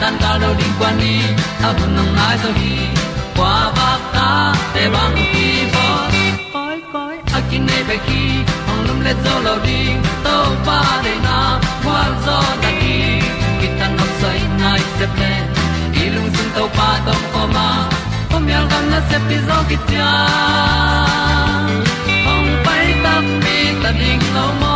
tan cao lo đi qua đi, a bu nang mai zo gi qua ba ta te bang ki bo koi koi a kin nei be ki ong lum le zo lo ding to pa de na kwa zo ta ki ki tan nok sai nai se ple i lung sun to pa tom ko ma. Pom yal gam na se pi zo ki tia ong pai ta mi ta ding lo mo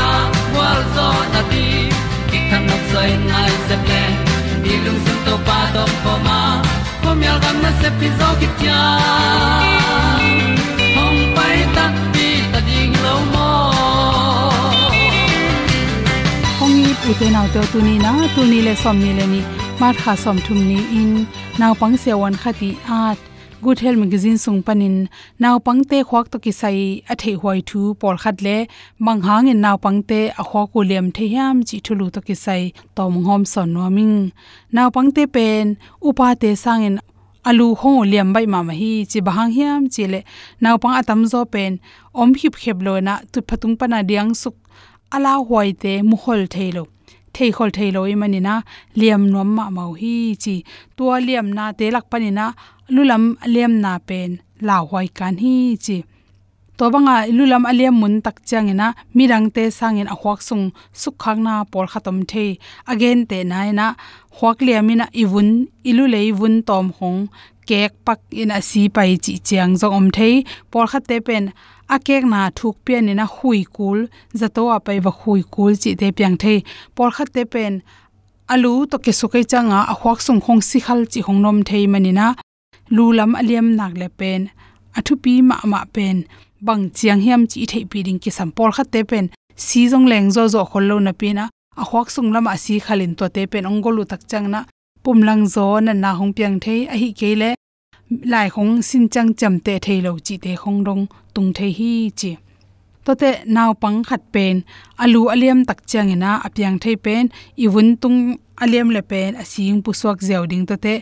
zo na ti ki kan nok sai nai se ple ni lung sun to pa to pa ma. Ko mi al gam na se pi zo ki tia hong pai ta ti ta ding lo mo ong ni pu te nau to tu ni na, tu ni le som ni le ni. Mar kha som thum ni in. Naw pang se wan khati at good health magazine sung panin naw pangte khwak to ki sai a hoi thu por khat le mang in naw pangte a khwa ko lem the yam chi thulu to ki sai tom hom son no ming naw pangte pen, upa te sang in alu ho liam bai ma ma hi chi bahang hiam chi le naw pang atam zo pen om hip khep lo na tu phatung pana diang suk ala hoi te muhol thailo thei khol thei loi manina liam nom ma mau hi chi tua liam na te lak panina lulam liam na pen la hoi kan hi chi. To banga lulam aliam mun tak changena mirang te sangin a hwak sung sukhak na por khatom the. Again te nai na huak liamina iwun ilu le iwun tom hong, kek pak in a si pai chi chiang zo om the. Por khat te pen, a kek na thuk pian ina hui kul, zato a pai wa hui kul chi te piang the. Por khat te pen, alu to ke sukai changa a hwak sung hong si khal chi hong nom thei manina lu lulam aliam nak le pen athu pi ma ma pen, bang chiang hiam chi thei pi ding ki sampol khat te pen, si jong leng zo zo khol lo na pina a khwak sung lama si khalin to te pen ongolu tak chang na pumlang zo na na hong piang thei, a hi ke le, lai khong sin chang cham te thei lo chi te khong dong tung thei hi chi. To te naw pang khat pen alu aliam tak chang e ina apyang thei pen iwun tung aliam le pen asing pu suak zeu ding to te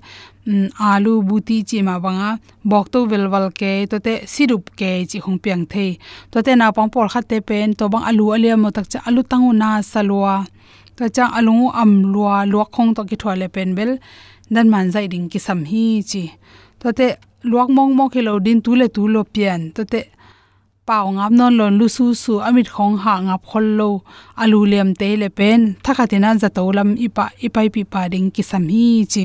um, alu buti chi ma banga bok to velwal ke to te sirup ke chi hong piang the. To te na pang por khat te pen to bang alu aliam mo tak cha alu tangu na salwa to cha alu am lua luak khong to ki thwale pen bel dan man zai ding ki sam hi chi. To te luak mong mo khelo din tu le tu lo pian to te paw ngap non lon lu su su amit khong ha ngap khol lo alu lem te le pen. Thakhatina zato lam ipa ipai pi pa ding ki sam hi chi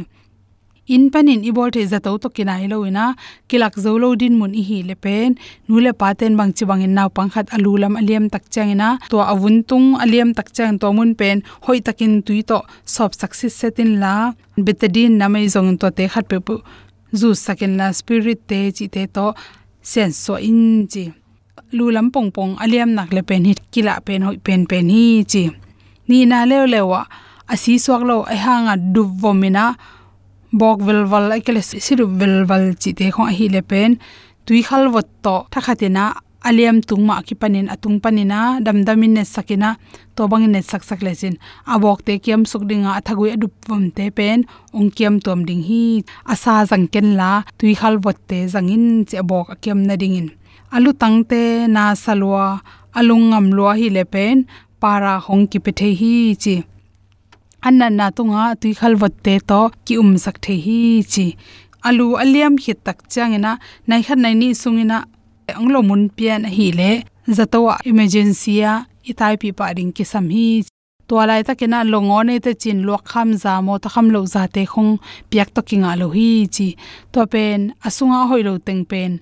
in panin i bol the za to kinai lo ina kilak zo lo din mun i hi le pen nu le pa ten bang chi bang in naw pang khat alu lam aliam tak chang ina to avun tung aliam tak chang to mun pen, hoi takin tui to sob success setin la, betadin namai zong to te khat pe pu, zu sakin la spirit te chi te to sense so in chi. Lu lam pong pong aliam nak le pen hit kila pen, hoi pen pen hi chi. Ni na le wa asi swak lo, ai hanga du vomina bok vel val ai siru vel val chi te kho hi le pen. Tui khal vot to thakhatina aliam tungma ki panin, atung panina damdamin ne sakina to bangin ne sak sak lesin abok te kiam suk dinga athagui adup vom te pen. Ong kiam tom ding hi. Asa jang ken la. Tui khal vot te jangin che bok kiam na dingin alu tangte na salwa alungam lo hi le pen. Para hong ki pe the hi chi anna na tunga tui khal wat te to ki um sak the hi chi. Alu aliam hi tak changena nai khan nai ni sungina anglo mun pian hi le, zatowa emergency a itai pi pa ring ki sam hi to lai ta kena longo ne te chin lo kham za mo ta kham lo za te khong piak to kinga lo hi chi. To pen, asunga hoi lo teng pen.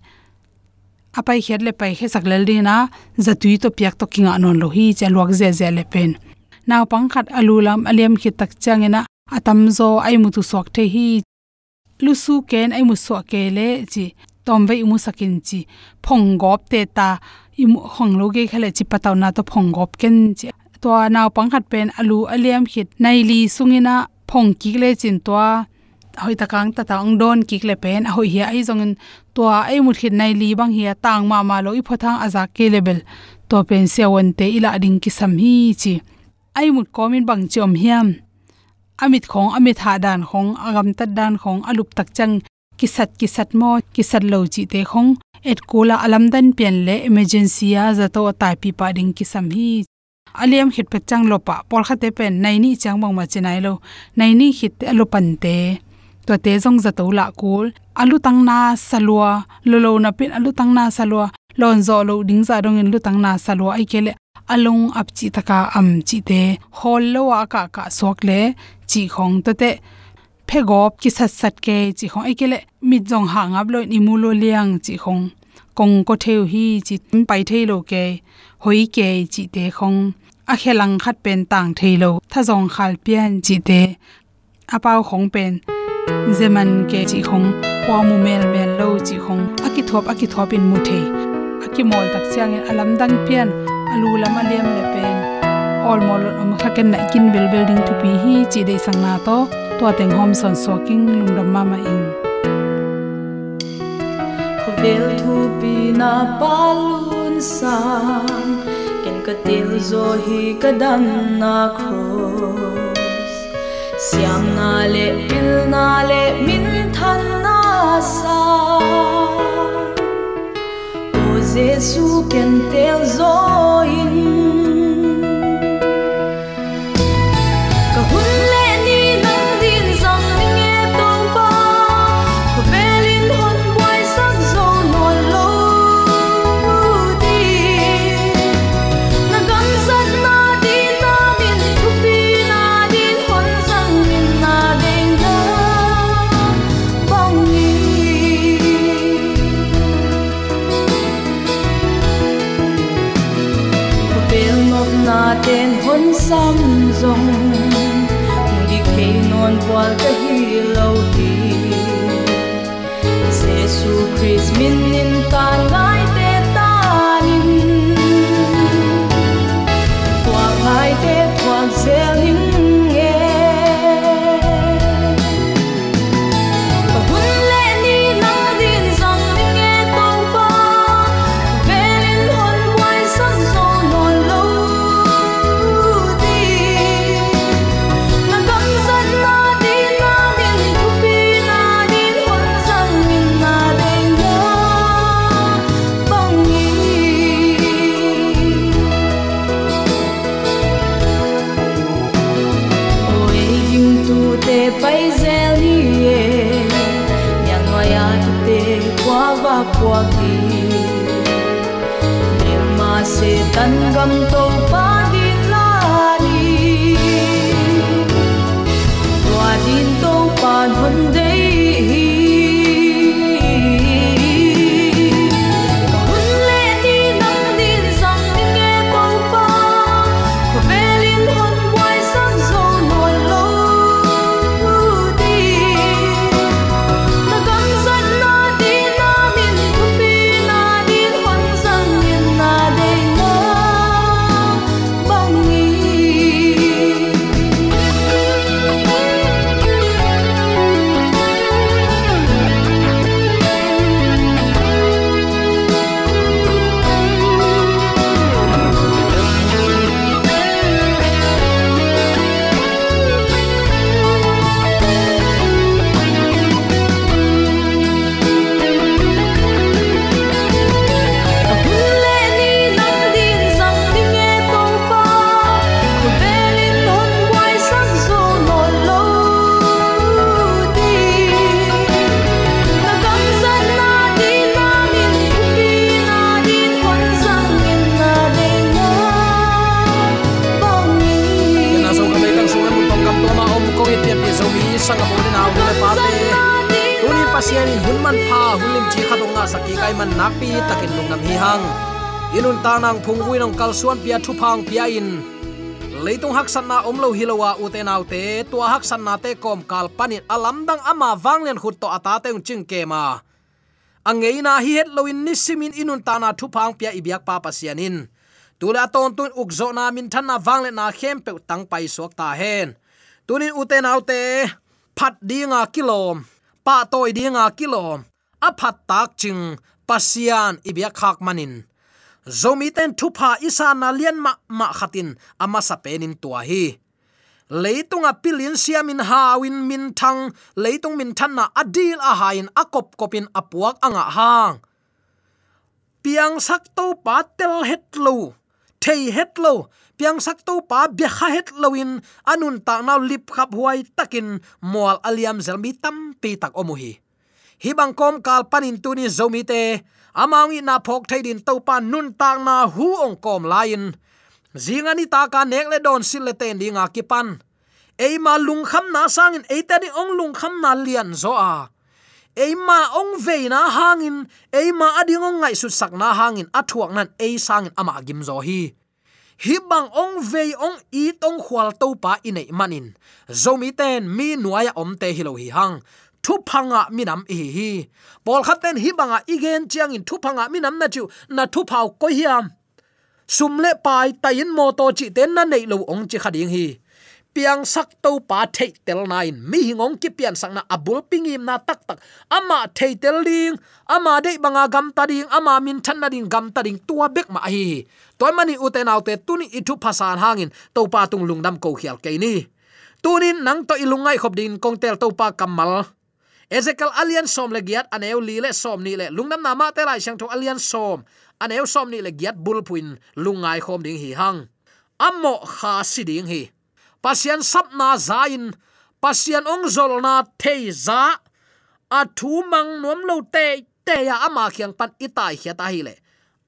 Apai khet le pai khe saklel ri na zatui to piak to kinga non lo hi che luak ze ze le pen naw pang khat alulam aliam khit tak changena atam zo ai mu tu sok the hi. Lu su ken ai mu so ke le chi, tom ve mu sakin chi, phong gop te ta, imu hong lo ge khale chi pataw na to phong gop ken chi. To naw pang khat pen alu aliam khit nai li sungina phong ki le chin to hoi takang ta tang don ki le pen, hoi hi ai zong to ai mu khit nai li bang hi tang ma ma lo i phothang aza ke level. To pen se won te ila ding ki sam hi chi ai mut komin bang chom hiam. Amit khong amit ha dan khong agam tat dan khong alup tak chang kisat kisat mo kisat lo chi te khong et kula alam dan pian le emergency ya za to tai pi pa ding kisam hi. Aliam hit pe chang lo pa por khate pen nai ni chang bang ma chinai lo nai ni hit alo pan te to te zong za to la kul alu tang na salwa lo lo na pin alu tang na salwa lon zo lo ding za dong in lu tang na salwa ai kele alung ap chi taka am chi te hol lo wa ka ka sok le chi khong to te. Phe gop ki sat sat ke chi khong. Ai kele mi jong ha ngap lo ni mu lo liang chi khong. Kong ko theu hi chi pai thei lo ke, hoi ke chi te khong. A khelang khat pen tang thei lo. Tha jong khal pian chi te. Apao khong pen. Zeman ke chi khong. Kwa mu mel mel lo chi khong. Aki thop aki thop in mu the aki mol tak chiang alam dang pian alu lama lem le pen. All mol om kha ken na kin bel building to pi hi chi dei sang na to. To teng hom son so king lungdam ma ma ko bel thu pi na palun sang. Ken ka til zo hi ka dan na cross. Siam na le, pil na le, min than na sa. Giêsu ken tel zo inun ta nang phungui nong kalsuan pia thu phang pia in. Leitung hak san na omlo hilowa uten autte tua hak san na te kom kal panin alam dang ama wanglen khut to ata te ching ke ma. Angeina hi het loin nisimin inun ta na thu phang pia ibyak pa pasianin tula ton tun ukzo na min than na wangle na khem pe tang pai sok ta hen. Tunin uten autte phat dinga kilom pa toy dinga kilom a phat tak ching pasian ibyak khak manin. Zomi ten thupa isa na lian ma ma khatin ama sapenin tua hi. Leitunga pilin siamin hawin min thang, leitung min than na adil a hain akop kopin apuak anga hang. Piang sak to patel het lo thei het lo. Piang sak to pa bia kha het loin anun ta naw lip khap huai takin. Mual aliam zelmi tam pi tak omuhi hi. Bang kom kal panin tuni zomi te. Amangi na phok tao pa nun tak na hu ong kom lain. Zingani ta ka nek le don sil le ten dinga kipan eima lung kham na ta đi ong lung kham na lian zo a eima ong veina na hangin, eima ading ong ngai su sakna hangin, athuak nan e sangin ama gim zo hi. Hi bang ong ve ong i tong khwal to pa inei manin. Zomi ten, mi nuaya om te hilo hi hang. Thu phanga minam hi hi. Pol khaten hi banga igen chiang in thu phanga minam na chu, na thu phau ko hiam. Sumle pai tayin mo to chi ten na nei lo ong chi khading hi piang sak to pa thei tel nine mi hingong ki pian sang na abul pingim na tak tak. Ama thei tel ding, ama dei banga gam ta ding, ama min than na ding gam ta ding tua bek ma hi. Toy mani uten autte tuni ithu phasan hangin, to pa tung lungdam ko khial ke ni. Tunin nang to ilungai khop din kong tel to pa kamal. Ezekiel alian som le giat, aneu li le som ni le. Lungnam nama te lai sang tho alian som. Aneu som ni le giat bulpuin lungai khom ding hi hang. Ammo kha si ding hi pasian sapna zain. Pasian ong zolna thei za. A thu mang nuam lo te te ya ama kyang pan itai khia ta hi le.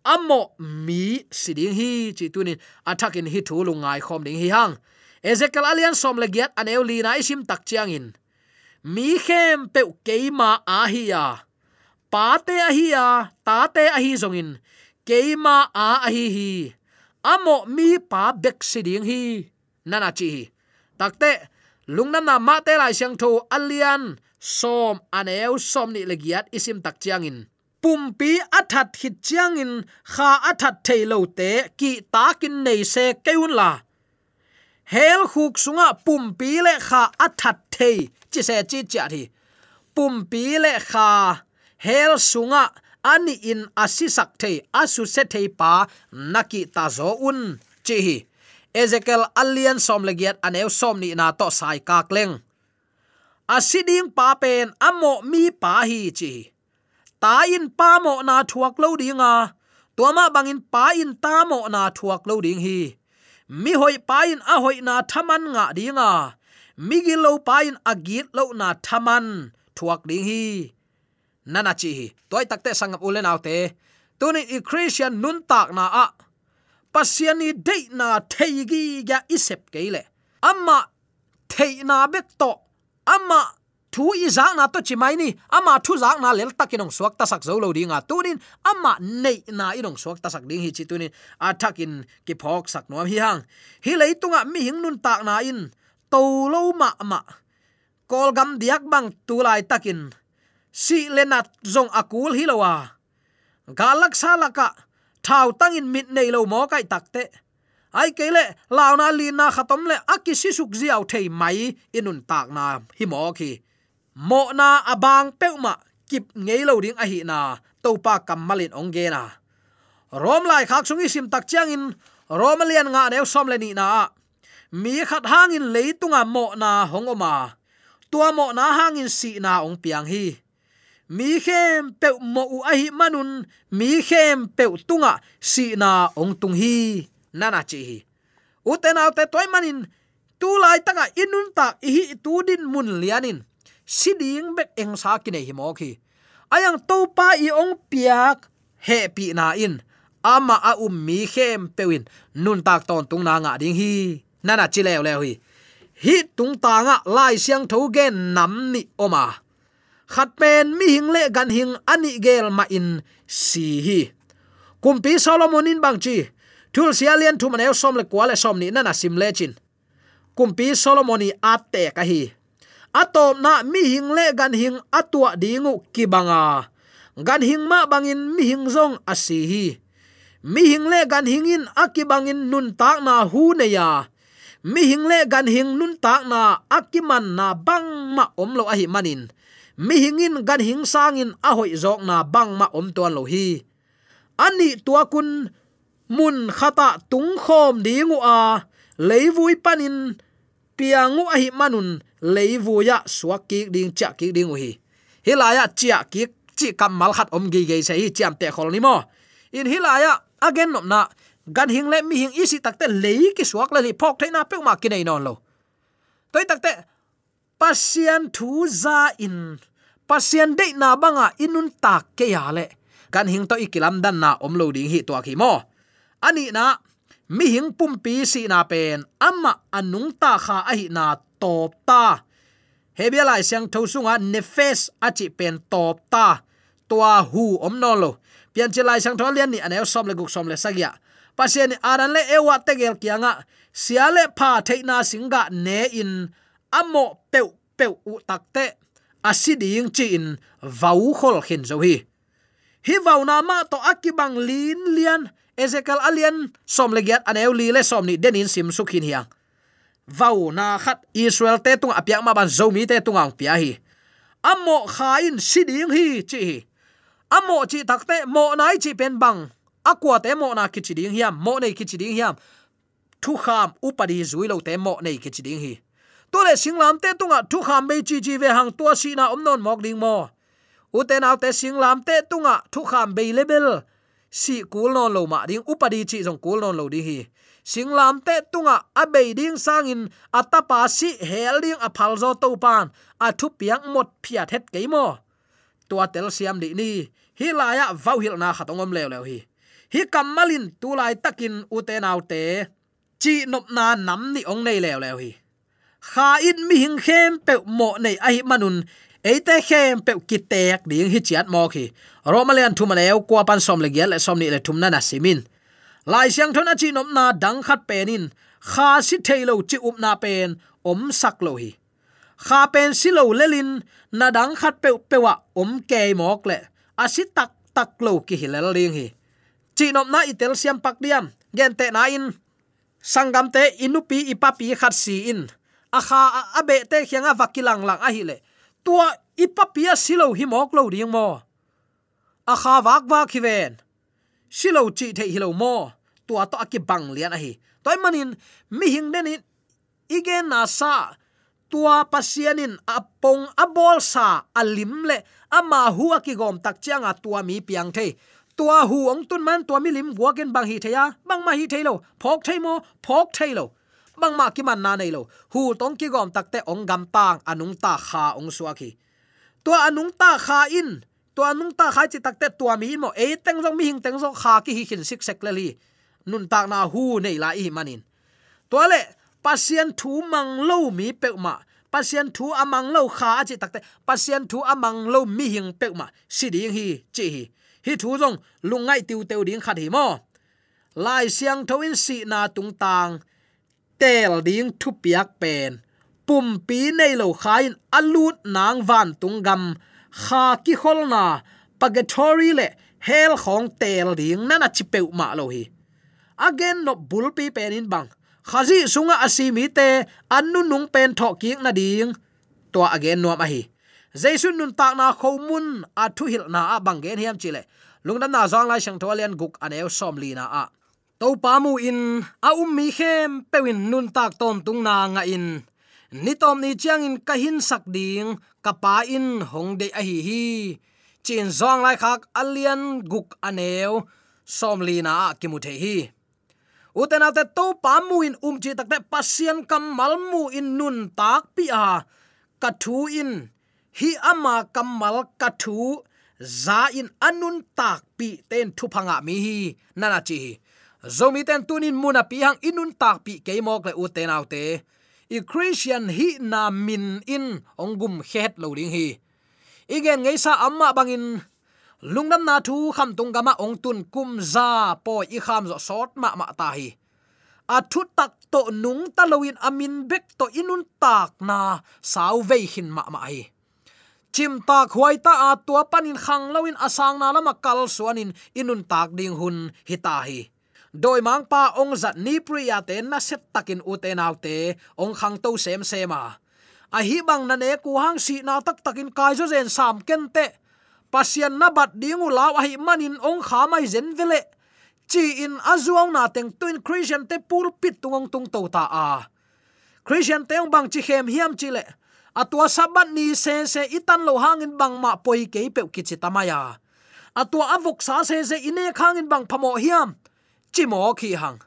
Ammo mi siding hi, chi tunin attacking hi thu lungai khom ding hi hang. Ezekiel alian som le giat an li na isim tak chiang in. Mi khem pe keima a hi ya. Pa te a hi ya, ta te a hi zong in. Keima a a hi hi. Amo mi pa bek siding hi nana chi. Takte lungnam na ma te lai siang tho alian som aneu som ni legiat isim tak chiangin. Pumpi athat hit chiang in kha athat thailo te ki takin nei se keun la. Hel khuk sunga pumpi le kha athat thei chi se chi cha thi. Pumpi le kha hel sunga ani in asisak thei, asu se thei pa naki ta zo un chi hi ezekiel alian som legiat aneu som ni na to sai ka kleng. Asiding pa pen amo mi pa hi chi. Ta in pa mo na thuak lo dinga tuama bangin pa in ta mo na thuak lo ding hi. Mi hoi pa in a hoi na thaman nga dinga migi lo pain agit lo na thaman thuak ding hi. Nana chi hi, toy takte sangap ulen autte tuni i christian nun tak na a pasiani de na theigi ya isep keile. Amma theina bek to, amma thu i za na to chimai ni ama thu za na lel takinong suak ta sak zo lo dinga tunin ama nei na inong suak ta sak ding hi chi tunin athakin ki phok sak no hi hang. Hi leitunga mi hing nun tak na in, to lo ma ma. Kol gam diak bang tu lai takin. Si lenat zong akul hilowa galak salaka thau tangin mit nei lo mo kai takte ai kele launa lina khatom le akisi suk ziaw thei mai inun tak na hi mo ki mo na abang peuma kip ngei lo ding a hi na to pa kamalin ongge na. Rom lai khak sungi sim tak chiang in romalian nga ne som le ni na. Mi khat hangin leitunga mo na hongoma tua mo na hangin si na ong piang hi mi khem pe mo u a hi manun mi khem pe tunga, si na ong tung hi. Nana chi hi. Uten autte toy manin, tu lai taka inun ta hi tu din mun lianin. Siding bek eng sa kine hi mo khi ayang to pa i ong piak, he pi na in. Ama a um mi khem pewin nun tak ton tung na nga ding hi. Nana chi lew lew hi. Hi tung ta nga lai siang tho gen nam ni oma khat pen mi hing le gan hing ani gel ma in si hi. Kumpi solomon in bang chi. Thul sialian thu manew som le kwale som ni nana sim le chin. Kumpi solomoni ate ka hi. Atom na mi hing le gan hing atua dingu kibanga gan hing ma bangin mi hing zong asi hi. Mi hing le gan hingin akibangin nun tak na hu ne ya. Mi hing le gan hing nun tak na akiman na bang ma om lo a hi manin mi hingin gan hing sangin a hoi zok na bang ma om tuan lo hi. Ani tua kun mun khata tung khom dingu a leivui panin piangu a hi manun leivuya suak ki ding cha ki ding hi. Hilaya chia ki chi kamal khat om gi ge se hi chiam te khol ni mo. In hilaya again nom na, gan hing le mi hing isi takte lei ki suak la li phok thaina pe ma ki nei non lo. Toy takte pasian thu za in. Pasian de na banga ah, inun tak ke ya le. Gan hing to ikilam dan na om lo ding hi to ki mo. Ani na, mi hing pumpi si na pen. Amma anung ta kha a hi na top ta. Hebia lai siang tho sunga ah, nefes achi pen top ta. Tua hu om no lo. Pian chi lai sang tho lian ni anel som le guk som le sagya pasien aran le ewa tegel kianga ah, siale pha theina singa ne in amo peu peu u uh takte asiding chi in vau khol khin zo hi. Hi vau na ma to akibang lin lian, ezekiel alian som legiat aneu li le som ni denin sim sukhin hiang. Vau na khat israel te tung apyak ma ban zomi te tung ang pia hi. Amo khain siding hi chi hi. Amo chi takte mo nai chi pen bang. Akwa te mo na kichi ding hiam, mo nei kichi ding hiam. Thu kham upadi zui lo te mo nei kichi ding hi tu le singlam te tunga thu kham be chi chi ve hang tua si na omnon mok ding mo uten te singlam te tunga thu kham be level si kul non lo ma ding upadi chi jong kul non lo di hi singlam te tunga abe ding sangin atapa si hel ding a phal zo to pan a thu piang mot phia thet ke mo tua tel siam di ni hi laya vau hil na khatongom lew lew hi hi kamalin tu lai takin ute naute chi nop na nam ni ong nei lew lew hi kha in mi hing khem pe mo nei ai manun eite khem pe kitek ding hi chiat mo khi romalian thumaneu kwa pan som le gial le som ni le thumna na simin lai siang thona chi nom na dang khat penin kha si thailo chi up na pen om sak lo hi kha pen silo lelin na dang khat pe pewa om ke mok le asi tak tak lo ki hilal ling hi chi nom na itel siam pak diam gen te na in sangam te inupi ipapi khat si in akha abe te khianga vakilang lang a hi le. Tua ipapia silo himok lo ding mo. Akha wak wa khiven silo chi the hilo mo. Tua to aki bang lian a hi. Toy manin, mi hing den igen na sa. Tua pasianin apong abol sa alim le ama huwa ki gom tak chianga tua mi piang the. Tua hu ong tun man, tua mi lim waken bang hi theya bang ma hi thailo phok thaimo phok thailo bang ma ki man na nei lo. Hu tong ki gom takte ong gam tang anung ta kha ong suaki tua anung ta kha in. To anung ta khai chi takte tua mi mo. E teng jong mi hing teng jong kha ki hi khin sik sek le li. Nun tak na hu nei la i manin. To le, pasien thu mang lo mi pe ma. Pasien thu amang lo kha chi takte pasien thu amang lo mi hing pe ma. Si ding hi, chi hi. Hi thu jong lungai tiu teu ding khat hi mo. Lai siang thoin si na tung tang tel ding thu piak pen. Pum pi nei lo khain alut nang van tung gam. Kha ki khol na, pagatory le hell khong tel ding nana chipeu ma lo hi. Again no bul pi pen in bang. Khazi sunga asimi te annu nung pen tho ki na ding. To again no ma hi. Jaisun nun tak na khomun a thu hil na a bang gen hiam chile lungdam na zong lai sang tholian guk aneu som li na a to pa mu in, a um mi khem pewin nun tak tom tung na nga in. Ni tom ni chiang in ka hin sak ding, ka pa in hong de a hi hi. Chin zong lai khak alian guk aneu som li na ki mu the hi. Uten ate to pa mu in um chi takte pasien kam mal mu in nun tak pi a. Ka thu in, hi ama kamal ka thu, za in anun tak pi ten thu phanga mi hi. Nana chi zomi ten tunin muna pi hang inun tak pi ke mok le u te nau te. I christian hi na min in ongum het lo ding hi. Igen ngei sa amma bangin lungnam na thu kham tung gama ong tun kum za po i kham zo sort ma ma ta hi. A thu tak to nung ta loin amin bek to inun tak na sau ve hin ma ma hi. Chim ta huai ta a tua panin khang loin asang na lama kal suanin inun tak ding hun hi ta hi doi mang pa ong zat ni priya te na set takin u te nau te ong khang to sem sema à. a hi bang na ne ku hang si na tak takin kai zo zen sam ken te pasian na bat dingu law a hi manin ong kha mai zen vele chi in azuang na teng twin christian te pul pit tungong tung to ta a christian te ong bang chi hem hiam chi le atua sabat ni se se itan lo hangin bang ma poi ke pe ki chi tamaya à. atua avok sa se se ine khangin bang phamo hiam chimo khi hang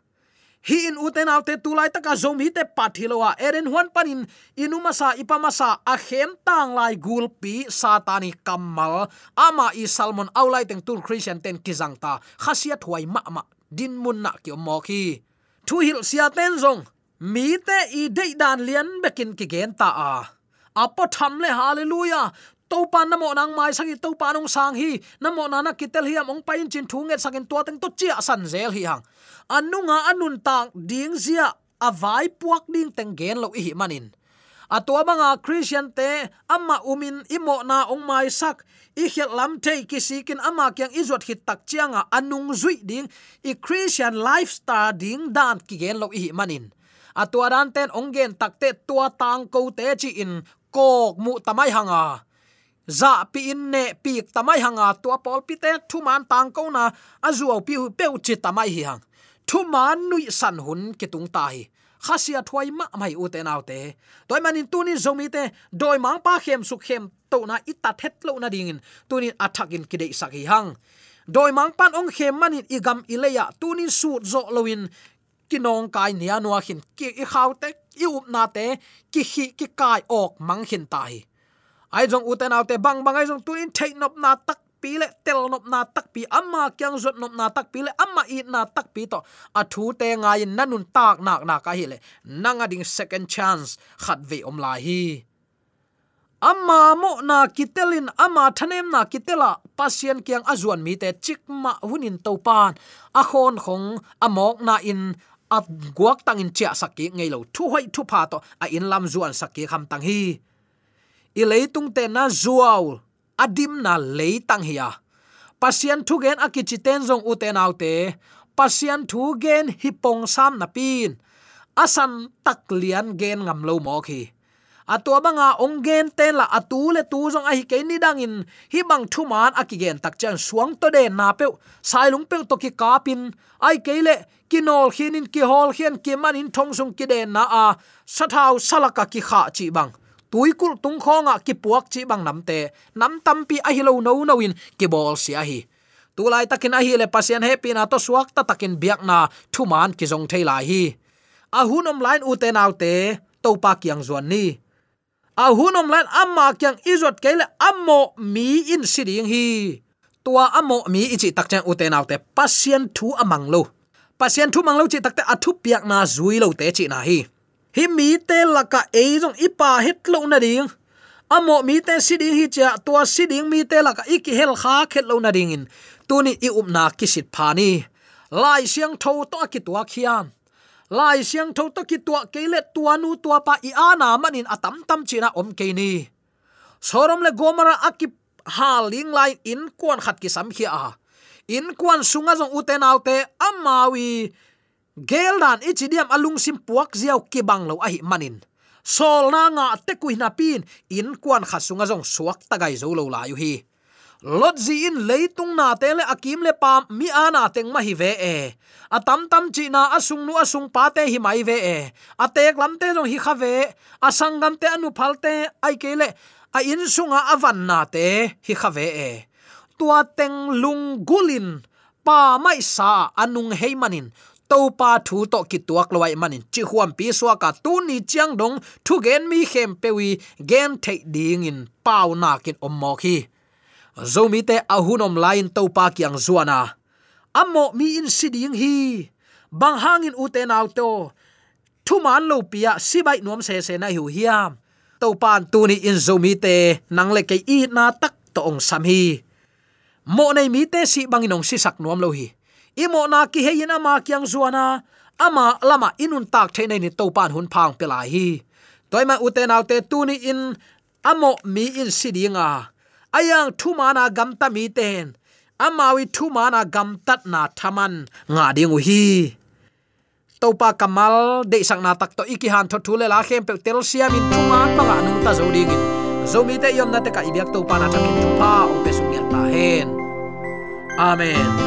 hi in uten autte tulai taka zom hi te pathilowa eren huan panin inuma sa ipama sa, a khem tang lai gulpi satani kamal. Ama i salmon aulai teng tul christian ten kizang ta. Khasia thuai ma ma, din mun na ki mo khi. Thu hil sia ten zong, mi te i dei dan lian bekin ki gen ta a. Apo tham le, hallelujah to pan nam mo nang mai sangi to pan ông sang hi. Nam mo nana kitel hi among pain chin thu sang sakin to teng to chia san zel hi hang. Anunga anun tang ding zia, avai puak ding teng gen lo hi manin. Atwa manga christian te amma umin imo na ong mai sak. I khel lam te kisikin ama kyang izot hit tak chianga anung zui ding. I christian lifestyle ding dan ki gen lo hi manin. Atwa dan ten ong gen takte tua tang ko te chi in kok mu tamai hanga za pi in ne pi tamai hanga tua pol pi te thu man tang ko na azuo pi pe u chi tamai hi hang. Thu man nui san hun ki tung ta hi. Khasia thwai ma mai u te nau te. Toy manin tunin zomi te doi mang pa khem su khem to na ita thet lo na dingin tunin athakin kidei sakhi hang. Doi mang pan ong khem manin igam ileya tunin su zo loin kinong kai nia nuwa hin. Ki i khaw te, i up na te, ki hi, ki kai ok mang hin tai ai jong uten autte bang bang, ai jong tunin thei nop na tak pi le, tel nop na tak pi, amma kyang zot nop na tak pi le, amma i na tak pi to. A thu te ngai in nanun tak nak na ka hi le. Nanga ding second chance, khat ve om la hi. Amma mo na kitelin amma thanem na kitela pasien kyang azuan mi te chikma hunin topan a khon khong amok na in at guak tang in chia sakki ngei lo, thu hoi thu pha to, a in lam zuan sakki kham tang hi i leitung te na zuaw. Adim na leitang hiya pasian thu gen akichi ten zong u te nau pasian thu gen hipong sam na pin. Asan tak lian gen ngam lo mo khi atua banga ongen ten la atu le tu zong a hi ke ni dangin hi bang thu man akigen tak chan suang to de na pe sai lung pe to ki kapin ai ke le kinol khinin ki hol khian ki man in thong sung ki de na a. Sathau salaka ki kha chi bang tuikul tung khonga ki puak chi bang namte nam tampi a hi lo no no in ki bol si a hi. Tulai takin a hi le pasien happy na to suak ta takin biak na thuman ki jong thei hi. A hunom line u te nau te to pa kyang zuan ni. A hunom lan amma kyang izot kele ammo mi in siding hi. Tua ammo mi ichi takchen uten autte pasien thu amang lo. Pasien thu mang lo chi takte athu piak na zui lo te chi na hi hi mi te laka e jong ipa het lo na ding. Amo mi te siding hi cha tua siding mi te laka iki hel kha khet lo na ding in. Tuni i upna kisit phani lai siang tho to ki tua khiam lai siang tho to ki tua kele tua nu tua pa i ana manin atam tam china om ke ni. Sorom le gomara akip haling lai in kon khat ki sam khi a. In kwan sunga jong uten autte amawi gel geldan ichidiam alung sim puak ziaw ki bang lo a hi manin. Sol na nga te ku na pin, in kwan khasunga jong suak tagai zo lo la yu hi. Lot zi in leitung na te le akim le pam, mi ana teng ma hi ve e. Atam tam chi na asung nu asung pa te hi mai ve e. Atek lam te jong hi kha ve asangam te anu phal te, ai ke le, a in sunga avan na te hi kha ve e. Tua teng lung gulin, pa mai sa anung heimanin to pa thu to ki tuak lowai manin. Chi huam pi swa ka tu ni chiang dong. Thu gen mi khem pewi. Gen thei ding in. Pau na kin om mo khi. Zomi te ahunom lain. To pa kyang zuana. Ammo mi in siding hi. Bang hangin uten auto thu man lo pia. Sibai nuam se se na hu hiam to pan tu ni in. Zomi te nang le ke i na tak to ong sam hi. Mo nei mi te si bangin ong si sak nuam lo hi imo na ki heyin ama kyang zuana ama lama inun tak the nei ni to pan hun phang pela hi. Toima uten autte tu ni in. Amo mi in sidinga ayang thu mana gam ta mi ten. Amawi thu mana gam tat na thaman nga ding hi. Topa kamal de sang na tak to iki han tho thule la khem pe tel sia min thu man banga nung ta zo ding in. Zo mi te yom na te ka ibyak to pa na takin thu pa o pe sung ya ta hen. Amen.